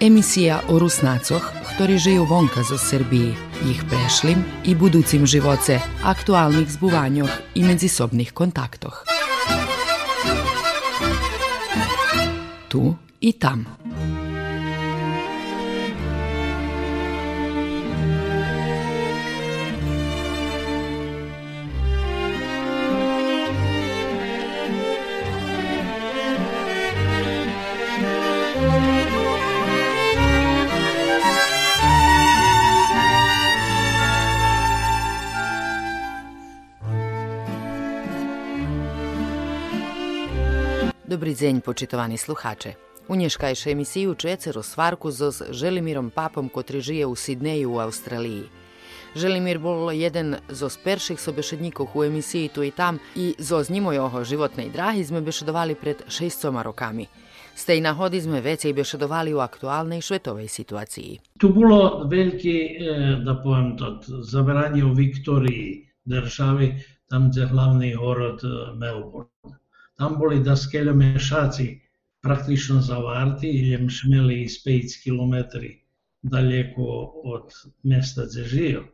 Emisija o Rusnacoch, ktorí žijú vonka zo Srbiji, ich prešlim i buducim živoce, aktualnih zbuvanjoh i međusobnih kontaktoh. Tu i tam. Dobri dzień, počitovani sluhače. U nješkajše emisiju čujete rozvarku z Želimirom Papom, kotri žije u Sidneju u Australiji. Želimir bol jeden z perších sobešedníkov u emisiji tu i tam i z njimo jeho životnej drahi sme bešedovali pred šestoma rokami. Z tej nahody sme vecej bešedovali u aktuálnej švetovej situaciji. Tu bolo veľké, da poviem to, zaberanie u Viktoriji državi, tam gdje hlavni город Melbourne tam Там були доскелемешаці praktično заварті, і šmeli із 5 km daleko od mesta, де жив.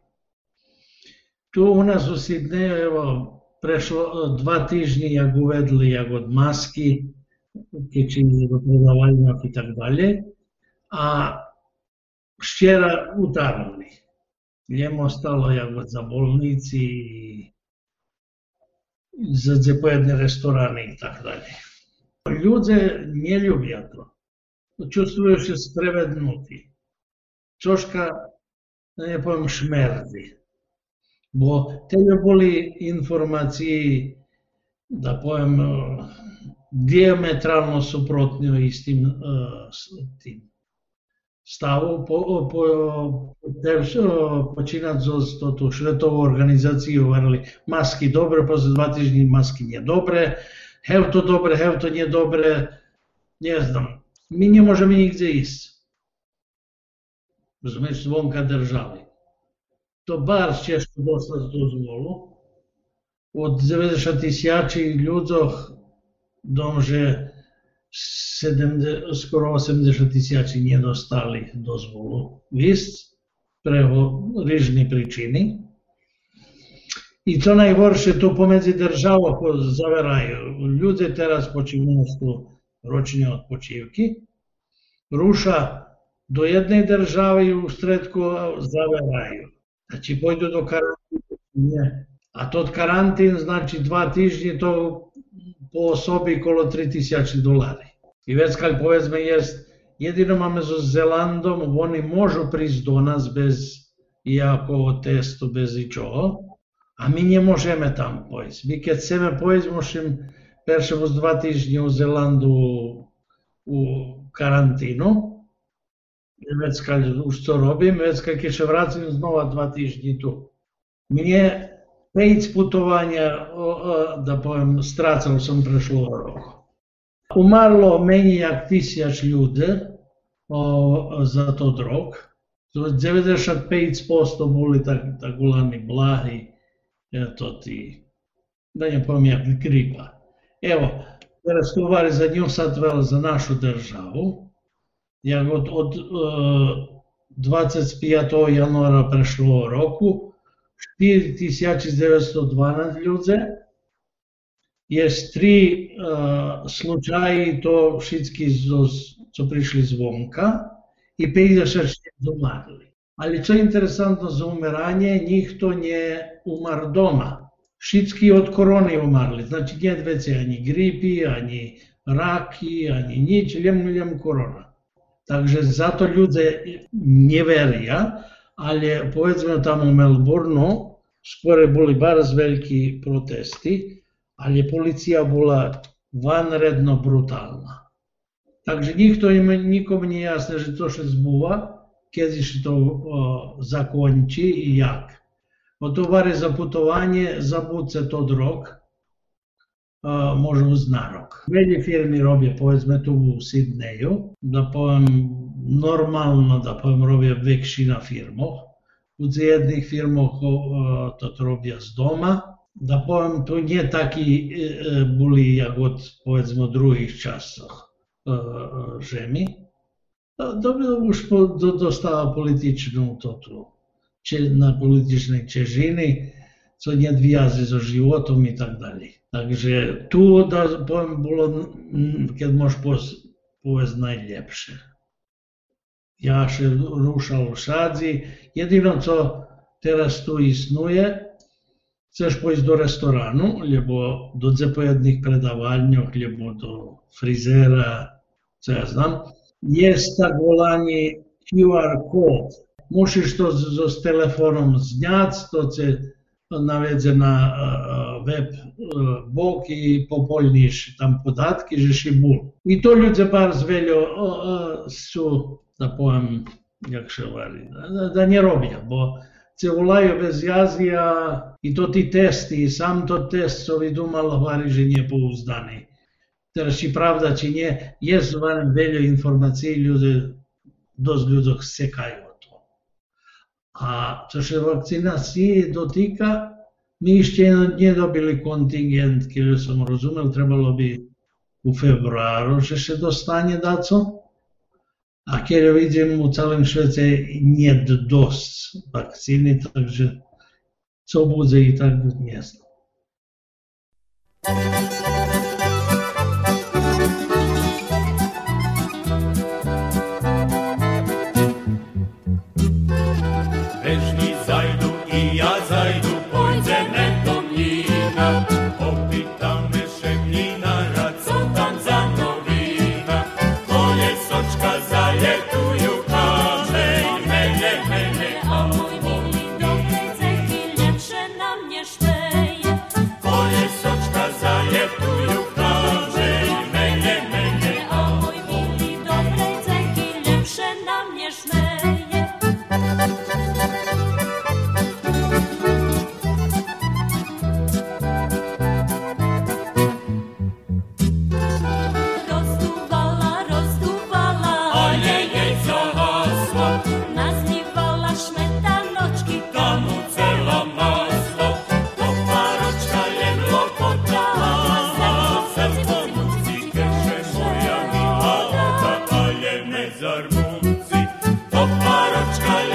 Tu u nas u Sidneju, evo, prešlo dva tižnji, jak uvedli, jak od maski, tečini do predavanja i tak dalje, a šćera utarali. Njemu ostalo jak od zabolnici i za, za pojedne restorane i tako dalje. Ljude nie lubią to. Czują się sprawiedliwi. Troszkę, da nie powiem, śmierdzi. Bo tyle boli informacji, da powiem, diametralno suprotnio i z eh, tym. Stavu po, po, počínať zo tú švetovú organizáciu, hovorili, masky dobre, po dva týždni masky nie dobre, hev to dobre, hev to nie dobre, neznam. My nemôžeme nikde ísť. Sme zvonka držali. To bar teško dostať dozvolu. Od 90 tisíci ľuďoch domže 70, skoro 80 tisiaci nedostali dozvolu vist preho rižni pričini. I to najgorše to pomedzi država ko zaveraju. Ljude teraz po čivnostu ročne odpočivki ruša do jedne države i u stredku zaveraju. Znači pojdu do karantina. A tot karantin znači dva tižnje to po osobi kolo 3000 dolari. Švedska, povedzme, jest jedinoma među Zelandom, oni možu prići do nas bez iako testu, bez ičoho, a mi ne možeme tam pojiz. Mi kad sebe pojiz, možem perše voz dva tižnje u Zelandu u karantinu, i Veskalj už to robim, Veskalj kje će vracim znova dva tižnje tu. Mi je pejc putovanja, da povem, stracao sam prešlo roko. Umarlo meni jak tisjač ljudi o, za to drog. 95% boli tak, takulani blahi, to ti, da ne pomijem, gripa. Evo, razgovarali za nju sad vela za našu državu. Ja od, od e, 25. januara prešlo roku, 4912 ljudi, Je tri uh, slučaji, to všetky, co prišli zvonka i 56 umrli. Ali čo je interesantno za umiranje, nikto ne umar doma. Všetky od korony umarli, znači nie veci ani gripi, ani raki, ani nič, len, len korona. Takže zato ľudia neveria, ali povedzme tam u Melbourneu skoro boli baš veliki protesti, ali policija bola vanredno brutalna. Takže nikto im, nikom nie jasne, že to się zbuva, kiedy się to o, zakończy i jak. Otowary za putowanie, zabudce to drog, o, może za rok. Wiele firmy robię, powiedzmy tu w Sydneyu, da powiem normalno, da powiem robię większy na firmach, u jednych firmoch to robia z doma. da powiem, to nie taki y, y, byli jak od powiedzmy drugich czasach e, Rzymi. E, to było już po, do, dostała polityczną to tu, na politycznej ciężyny, co nie wiąże ze żywotem i tak dalej. Także tu, da powiem, było, kiedy możesz powiedz najlepsze. Ja się ruszał w sadzi. Jedyne, co teraz tu istnieje, Chcesz pójść do restoranu, albo do zapojednych predawalniów, albo do fryzera, co ja znam. Jest tak wolany QR kod. Musisz to z, z telefonem zniać, to cię nawiedzie na eh, eh, web eh, bok i popolniš tam podatki, že še bolj. I to ljudje bar zveljo, su, da povem, jak še vali, da, da ne robijo, bo celulaio bez jazija i to ti testi, i sam to test so vidu malo variže непоуздани. Терши правда, че не, јас варен велјо информации луѓе, доз луѓок секају to А што ше вакцинација дотика, ми иште не добили контингент, кај сум разумел, требало би у февруару, ше ше достане дацо, A kiedy widzimy, w całym świecie nie dość wakcyny, także co będzie i tak nie znam. Jeśli zajdą i ja zajdę, Op naar het.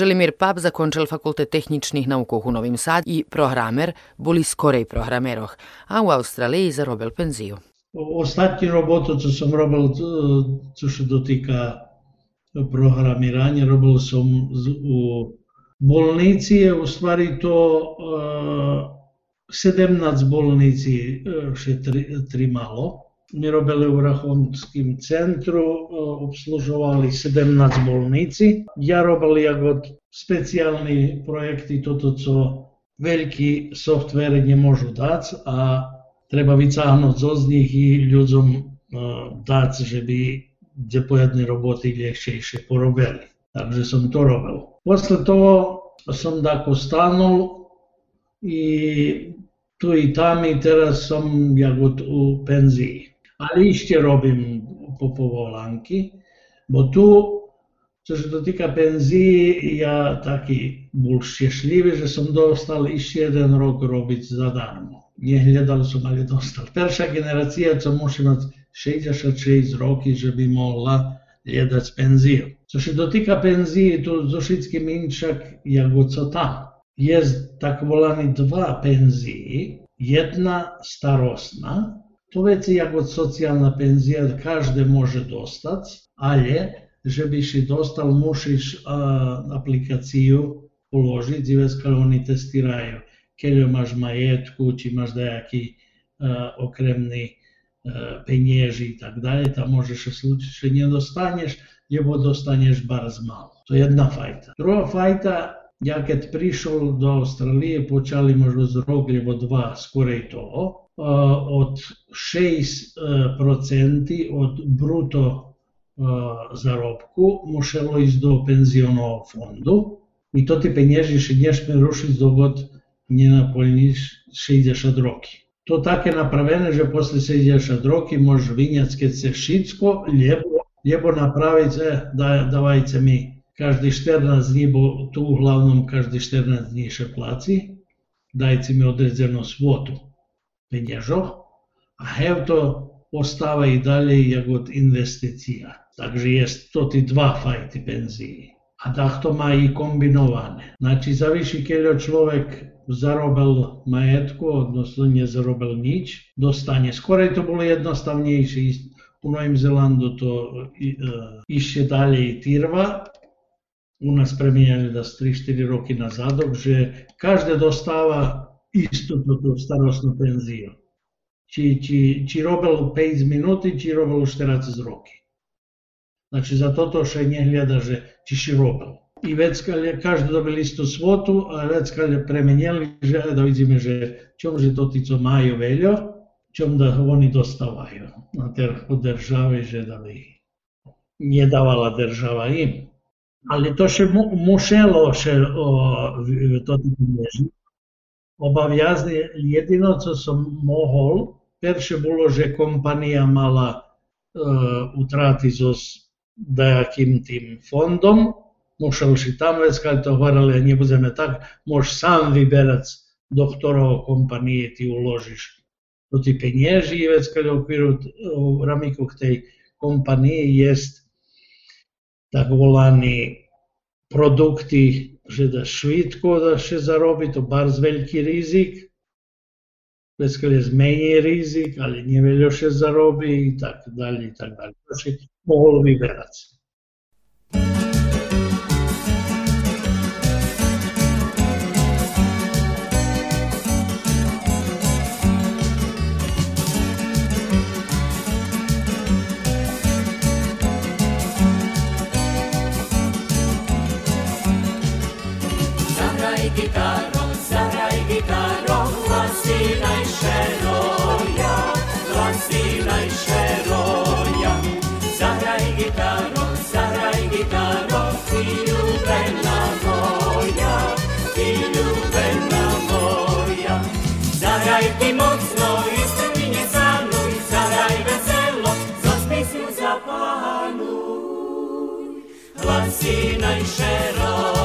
Želimir Pap zakončil fakultet tehničnih naukov u Novim Sad i programer, boli skorej programeroh, a u Australiji zarobil penziju. Ostatnju robotu, co sam robil, co se dotika programiranja, robil sam u bolnici, je u stvari to uh, 17 bolnici še tri, tri malo. Mi robili u Rahonskim centru, obslužovali 17 bolnici. Ja robili jako specijalni projekti, toto co veliki softvere nie môžu dať a treba vycáhnuť zo z nich i ľuďom dať, že by depojadné roboty ľahšejšie porobili. Takže som to robil. Posle toho som tako stanul i tu i tam i teraz som jako u penziji. Ali ešte robím po povolanky, bo tu Čo sa to týka penzí, ja taký bol šťastlivý, že som dostal ešte jeden rok robiť zadarmo. Nehľadal som, ale dostal. Prvá generácia, co musí mať 66 roky, že by mohla hľadať penziu. Čo sa dotýka penzí, to so všetkým inčak, jako co tam. Je tak volaný dva penzii, jedna starostná, To powiedzcie, jak socjalna pensja, każdy może dostać, ale żebyś i dostał, musisz a, aplikację uložiti i već oni testiraju, keljo maš majetku, či maš dajaki uh, okremni uh, penježi i tak dalje, ta možeš u slučaju še nje dostanješ, ljubo dostanješ bar z malo. To je jedna fajta. Druga fajta, ja kad prišel do Australije, počali možda z rok, ljubo dva, skoro to, E, od 6% e, od bruto e, zarobku musiało iść do penzjonowego fondu i to ty pieniężnisz i nie ruszyć dokąd nie napełnisz 60 roki. To takie naprawione, że posle 60 roki możesz winiać się wszystko, lebo, lebo naprawić, e, da, dawajcie mi każdy 14 dni, bo tu uglavnom każdy 14 dni się płaci, dajcie mi odrezerną swotu. Peniažov a hev to ostáva i dalje jak od investicija. Takže je to ti dva fajti penziji a takto má i kombinované. Znači, zaviši keď človek zarobil majetku, odnosno nezarobil nič, dostane. Skoro to bolo jednostavnejšie. U Novém Zelandu to e, išće dalje i tirva. U nas premijenjali da 3-4 roky na zadok, že každé dostáva isto to starostnú penziu. Či, či, či robil 5 minúty, či robil 40 roky. Znači za toto še nehljada, že či si robil. I već kad je každa dobili istu svotu, a već kad je premenjali, že da vidíme, že čom že to ti co majú veľo, čom da oni dostávajú na terhu državi, že da by nedávala država im. Ali to še mu, mušelo še o, to ti Obaviazne, jedino co som mohol, perše bolo, že kompanija mala uh, utrati zo dajakým tým fondom, musel si tam vec, keď to hovorili, nebudeme tak, môžeš sám vyberať, do ktorého kompanie ty uložíš. Do ty peniazy, vec, keď okviru v ramiku k tej kompanii jest tak volaný produkty, že da швидко да ще зароби, то бар з великий ризик. Вискали змені ризик, але не велю zarobi, зароби tako так i tako так Znači, Значить, могло вибиратися. gitarom, zagraj gitarom, glasilaj šeroja, glasilaj šeroja. Zagraj gitarom, zagraj gitarom, ti ljubena moja, ti ljubena moja. Zagraj ti mocno i strminje za mnom, zagraj veselo, za smislu zapanuj, glasilaj šeroja.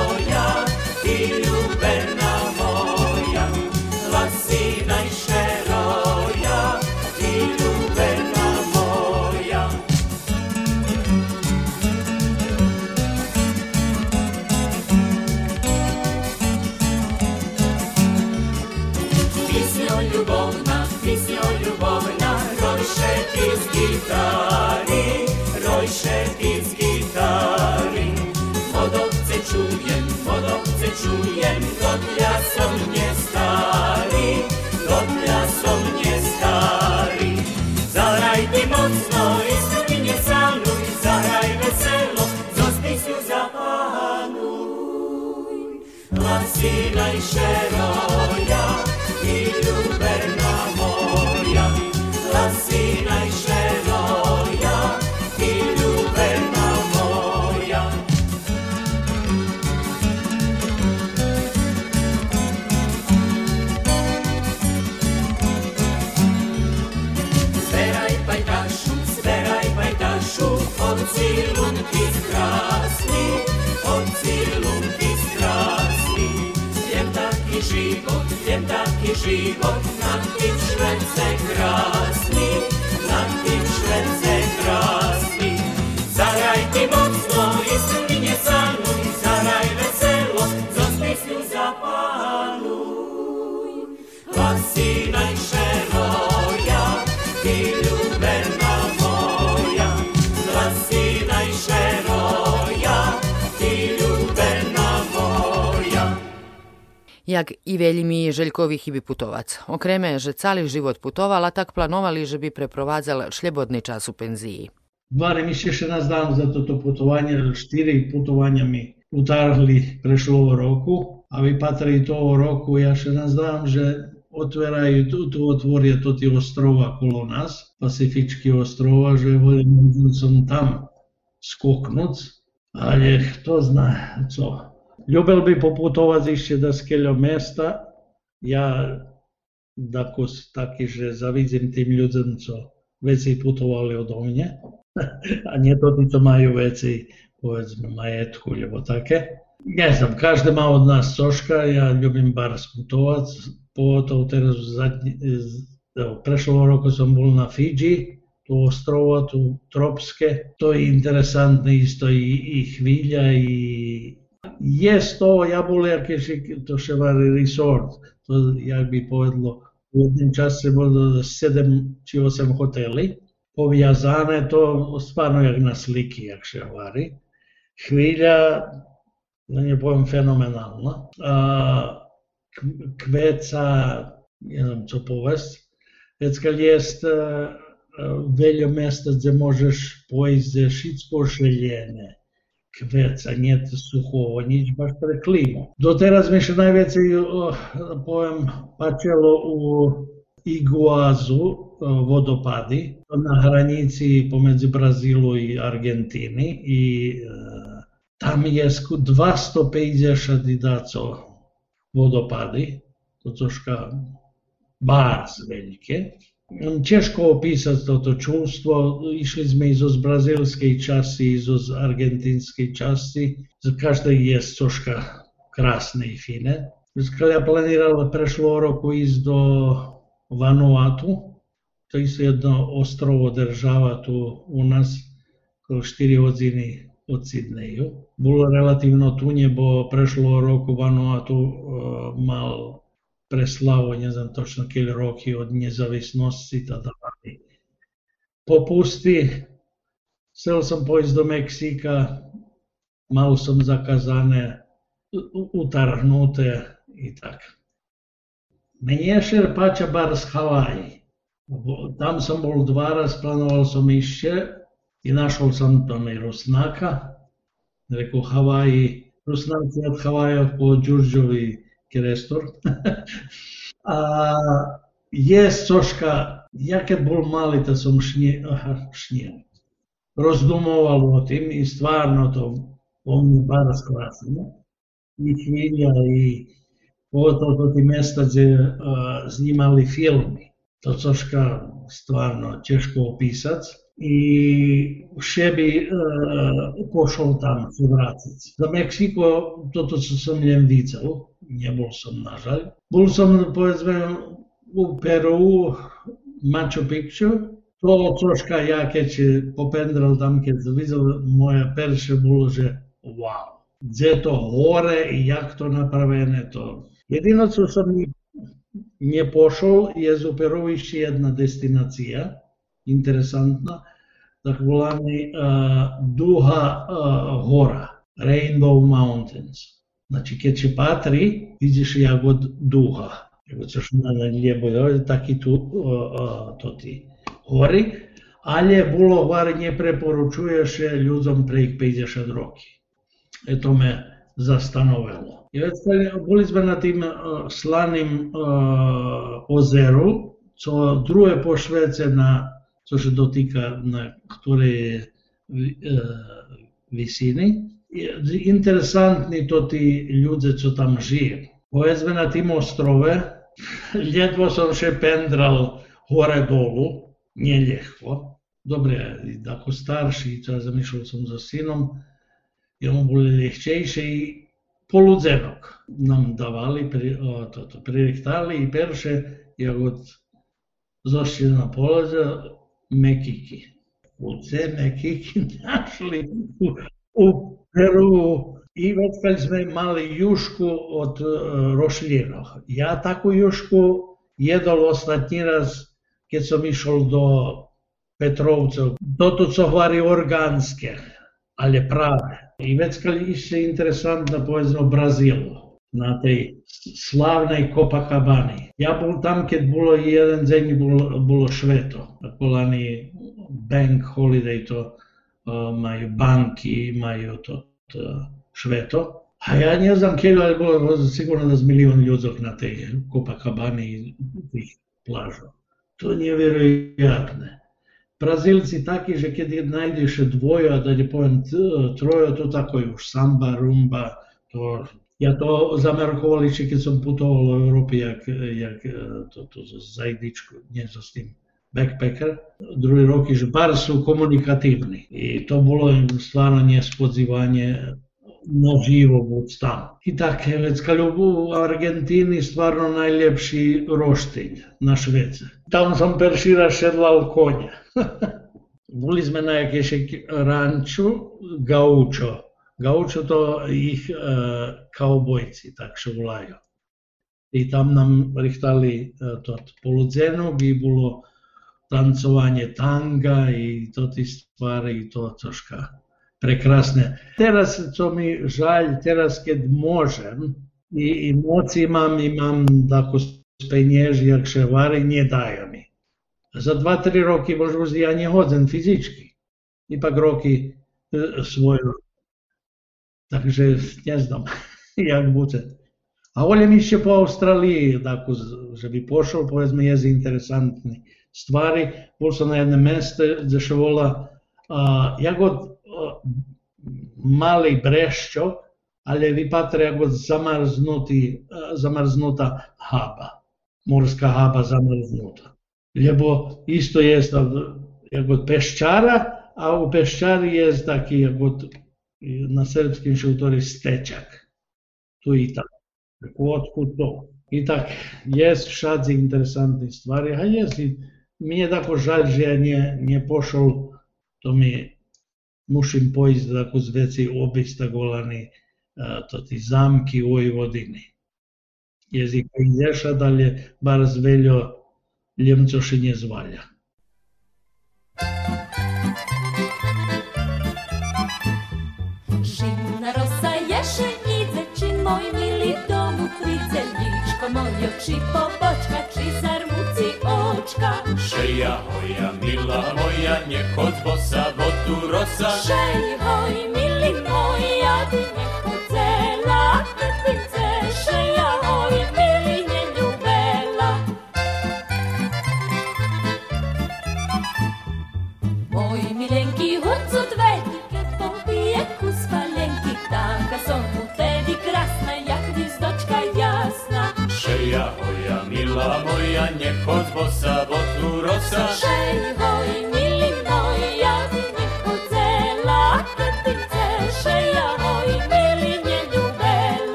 život jak i veljmi Željkovi hibiputovac. Okreme, že cali život putovala, tak planovali, že bi preprovadzal šljebodni čas u penziji. Barem išće 16 dan za to putovanje, štiri putovanja mi utarli prešlo roku, a vi patri to roku, ja še ne znam, že otvaraju tu, tu otvorje to ti ostrova kolo nas, Pacifički ostrova, že volim sam tam skoknuc, ali to zna co. Ljubel bi popotovati še da skeljo mesta, ja da tako taki že zavidim tim ljudem, co veci putovali od ovnje, a nje to maju veci, povedzme, majetku ljubo take. Ne znam, každe ma od nas soška, ja ljubim bar sputovat, pogotovo teraz zadnji, evo, prešlo roku sam bol na Fidži, tu ostrova, tu tropske, to je interesantno isto i, i hvilja i jest to, ja bol jaké, to še vari resort, to jak bi povedlo, u jednom času se bolo 7 či 8 hoteli, poviazane, to stvarno jak na sliki, jak še vari. Hvilja, no nie powiem fenomenalna. A, kveca, ne znam co povest, već kad jest veljo mesta gdje možeš za šitsko šeljene, kveca, nije suhovo, nič baš preklimo. Do teraz mi še najveći, povem, pačelo u Iguazu vodopadi na hranici pomedzi Brazilu i Argentini i tam je 250 dacov vodopady, to troška bars veľké. Ťažko opísať toto čústvo. Išli sme zo z brazilskej časti, zo z argentinskej časti. Z každej je troška krásne i fine. Keď ja planiral prešlo roku ísť do Vanuatu, to je jedno ostrovo država tu u nás, 4 hodiny od Sydneyu. Bolo relatívno tu, nebo prešlo roku Vanuatu uh, mal preslavo, ne znam točno kjeli roki od nezavisnosti da, da, njezavisnosti tada. Popusti, sel sam pojiz do Meksika, malo sam zakazane, utarhnute i tak. Meni je še pača bar s Havaji. Tam sam bol dva raz, planoval sam išće i našao sam tome i Rusnaka. Rekao Havaji, Rusnaci od Havaja po Đurđovi Kerestor. a je soška, ja kad bol mali, da sam šnje, aha, šnje, rozdumoval o tim i stvarno to on mi bar sklasno. I Hvilja i pogotovo to ti mesta gdje uh, snimali filmi. To soška stvarno teško opisati i šebi uh, pošao tam se vratiti. Za Meksiko toto co sam njem vical, nie bol som nažalj. Bol som povedzme u Peru, Machu Picchu, to troška ja keď popendral tam, keď videl moje perše, bolo, že wow, gdje to hore i jak to napravené to. Jedino co som nie pošol je z Peru jedna destinacija, interesantna, tak volaný uh, Duha uh, hora, Rainbow Mountains. Znači, keď si patrí, vidíš jak od duha. Což na nebo je taký tu uh, uh, to ti hory, ale bolo var nepreporučuješ ľuďom pre ich 50 roky. E to me zastanovalo. I već boli sme na tým uh, slaným uh, ozeru, co druhé po Švece na co się dotyka, na której visini. Interesantni to ti ljudi, co tam žive. Powiedzmy na tym ostrowie, ledwo sam się pendral gore dolu, nie lechwo. Dobre, ako starši, ja zamišljal sam za sinom, je on bolje lehčejše i poludzenok nam davali, pri, o, to, to, prirektali i perše, ja god zašli na polaze, Mekiki. U te Mekiki našli u, u Peru i kad smo imali jušku od uh, rošljinog. Ja takvu jušku jedol ostatnji raz kad sam išao do Petrovca. Toto co hvari organske, ali prave. I već kad išće interesantna poezno Brazilu. Na tej slavnej Copacabani. Ja bol tam, keď bolo jeden deň bolo, bolo šveto. Kolani bank holiday to uh, majú banky, majú to, to šveto. A ja ne znam kje, ali bilo sigurno da s milion na tej Copacabani i tih. To je nevjerojatno. Brazilci taki, že keď najdeš dvoja, da ne povem troje, to tako je už samba, rumba, to Ja to zamerkovali, či keď som putoval v Európe, jak, jak to, to za jedničku, nie so s tým backpacker. Druhý roky, že bar sú komunikatívni. I to bolo stvarno nespodzivanje na živo buď tam. I tak, Helecka Ljubu u Argentini stvarno najljepši na Švece. Tam sam perši rašedlal konja. Boli sme na jakešek ranču Gaučo, Gaučo to ich e, kaubojci, tak še volajo. I tam nam rihtali e, to poludzenog i bilo tancovanje tanga i to ti stvari i to troška prekrasne. Teraz to mi žalj, teraz kad možem i, i moc imam, imam tako spenježi, jak še vari, nie daje mi. Za dva, tri roki možda ja nie hodzem fizički. Ipak roki e, svoju Takže neznam, jak bude. A volim ići po Australiji, dakle, že bi pošao, povedzme, jezi interesantni stvari. Bol sam na jednom mjestu gdje še vola, a, ja god a, mali brešćo, ali vi patre ja god zamrznuti, a, zamrznuta haba, morska haba zamrznuta. Lebo isto jest jak god peščara, a u peščari jest taki jak god na srpskim šutori stečak. Tu i tak. Otkud to? I tak, jest všadzi interesantne stvari, a jest i mi je tako žalj, že ja nie, nie pošol, to mi mušim pojist tako z veci obić golani to ti zamki u Vojvodini. Jezik ideš, a dalje bar zveljo Ljemcoši nie zvalja. Či pobočka, či zarmuci očka. Šeja hoja, mila moja, nech od bosa vodu rosa. Šej hoj, mili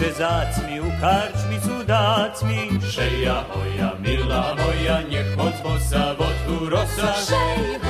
Piše zac mi u karčmicu dac mi Šeja moja, mila moja, njeh od zbosa vodu rosa. Šeja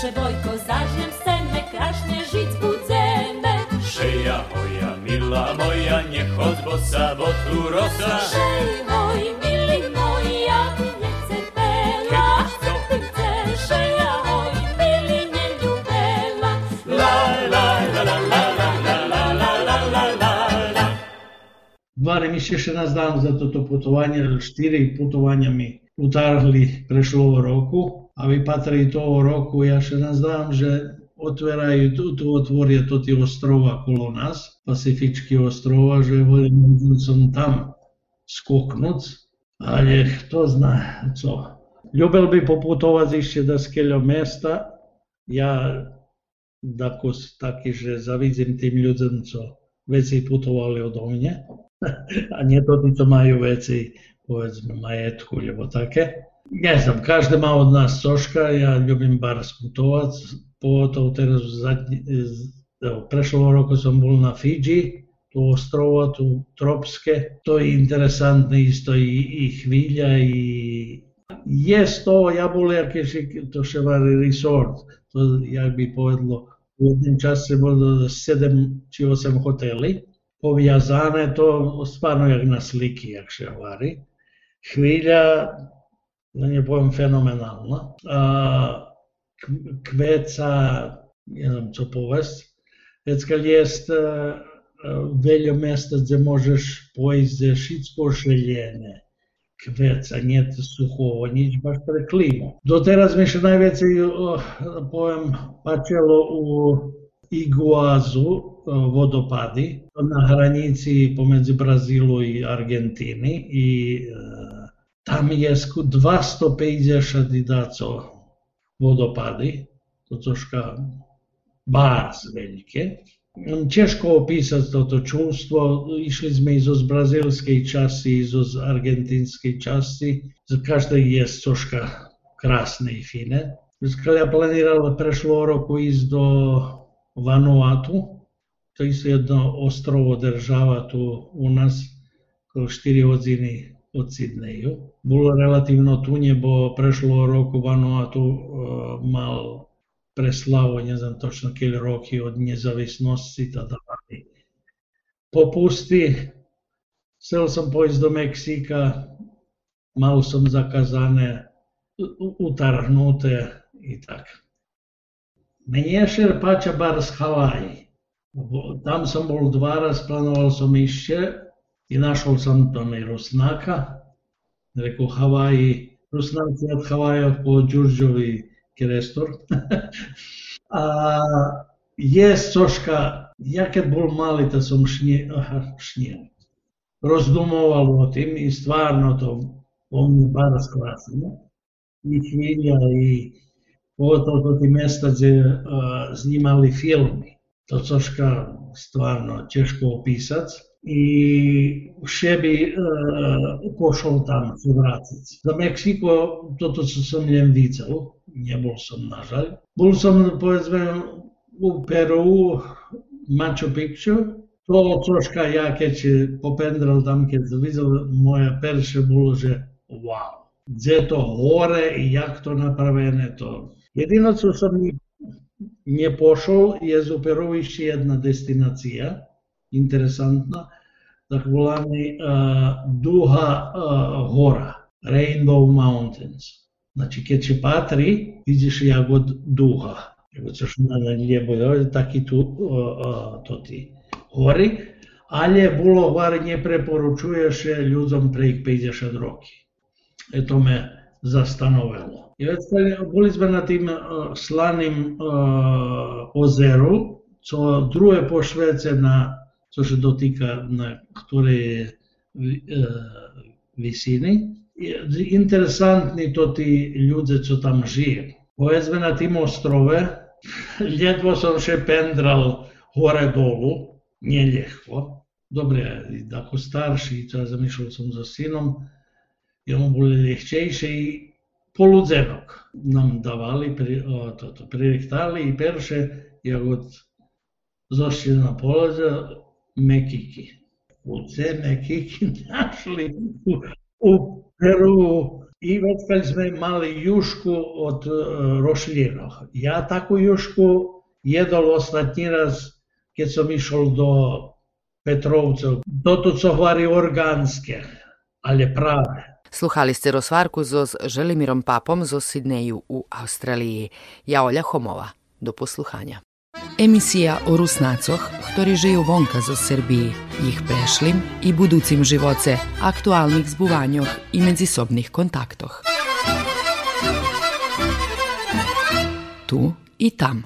Przebojko zażem senne, kraśnie żyć budzeme. Szyja moja, mila moja, nie chodź, bo sabo tu rosa. Szyj moj, mili moja, nie chcę pela. Ty chcesz, moj, mili, nie ljubela. La, la, la, la, la, la, la, la, la, la, la, la. Dva še nas dan za toto putovanje, štyri putovanja mi utarhli prešlo roku a mi patrí toho roku, ja še nazdám, že otvárajú tu, otvoria to tie ostrova kolo nás, Pacifičky ostrova, že hovorím, som tam skoknúť, ale kto zná, co. Ľubil by poputovať ešte do skeľo mesta, ja tako, taký, že zavidím tým ľuďom, co veci putovali odo mňa, a nie to, co majú veci, povedzme, majetku, lebo také. Ne znam, každý má od nás coška, ja ľubím bar sputovať, pogotovo teraz evo, prešlo roku sam bol na Fidži, tu ostrovo, tu tropske, to je interesantno isto i, i hvilja i jest to, ja bol jaké, to še resort, to jak bi povedlo, u jednom času se bolo 7 či 8 hoteli, poviazane, to stvarno jak na sliki, jak še vari. Da ne povem, fenomenalna. Kveca, ne znam co povest, već kad jest veljo mesta gdje možeš za šitsko šeljene, kveca, nije suhovo, nič baš pre klimu. Do teraz mi še najveće, pojem, pačelo u Iguazu vodopadi na hranici pomedzi Brazilu i Argentini i tam je 250 didaco vodopady, to troška bars veľké. Ťažko opísať toto čústvo. Išli sme i zo z brazilskej časti, i zo z argentinskej časti. Z každej je troška krásne i fine. Keď ja planiral prešlo roku ísť do Vanuatu, to je jedno ostrovo država tu u nas, 4 hodiny od Sydneyu. Bolo relatívno tunje, bo prešlo roku Vanuatu uh, mal preslavu, ne znam točno kili roki od nezavisnosti tada mali. Popusti, chcel som pojsť do Mexika, mal som zakazane, utarhnuté i tak. Mne šer pača bar z Havaji. Tam som bol dva raz, plánoval som ešte, i našao sam to mi Rusnaka, rekao Havaji, Rusnaci od Havaja po Đurđovi Kerestor. a je soška, ja kad bol mali, da sam šnje, aha, šnje, rozdumoval o tim i stvarno to on mi bar sklasno. I knjiga i pogotovo to ti mesta gdje uh, snimali filmi. To soška stvarno teško opisati i še bi uh, pošao tam vratiti. Za Meksiko toto co sam njem vicao, nie bol som nažalj. Bol som povedzme u Peru, Machu Picchu, to troška ja keď popendral tam, keď videl moje perše, bolo, že wow, gdje to hore i jak to napravene to. Jedino co sam nie pošao je u Peru jedna destinacija, интересантна, таковолани Духа гора, Rainbow Mountains. Значи, ке че патри, видиш ја го Духа. Его што на лје бојове, да таки ту тоти гори, але було вар не препоручуваше людзам преик пејдеше дроки. Ето ме застановело. И веќе боли сме на тим сланим озеру, со друге по Швеце на co se dotika na ktoré e, visini. Interesantni to ti ljude, co tam žive. Povezme na tim ostrove, ljetvo sam še pendral hore dolu, nije ljehko. Dobre, tako starši, ja zamišljal sam za sinom, je mu bolje ljehčejše i poludzenok nam davali, pri, o, to, to, i perše, ja god zašli na polaze, Mekiki. U te Mekiki našli u, u Peru i već kad smo imali jušku od uh, rošljinog. Ja takvu jušku jedol ostatnji raz kad sam išao do Petrovca. Toto co hvari organske, ali prave. Sluhali ste rozvarku so s Želimirom Papom zo Sidneju u Australiji. Ja Olja Homova. Do posluhanja. Emisija o Rusnacoch, ktorí žijú vonka zo Srbiji, ich prešlim i buducim živoce, aktualnih zbuvanjoh i međusobnih kontaktoh. Tu i tam.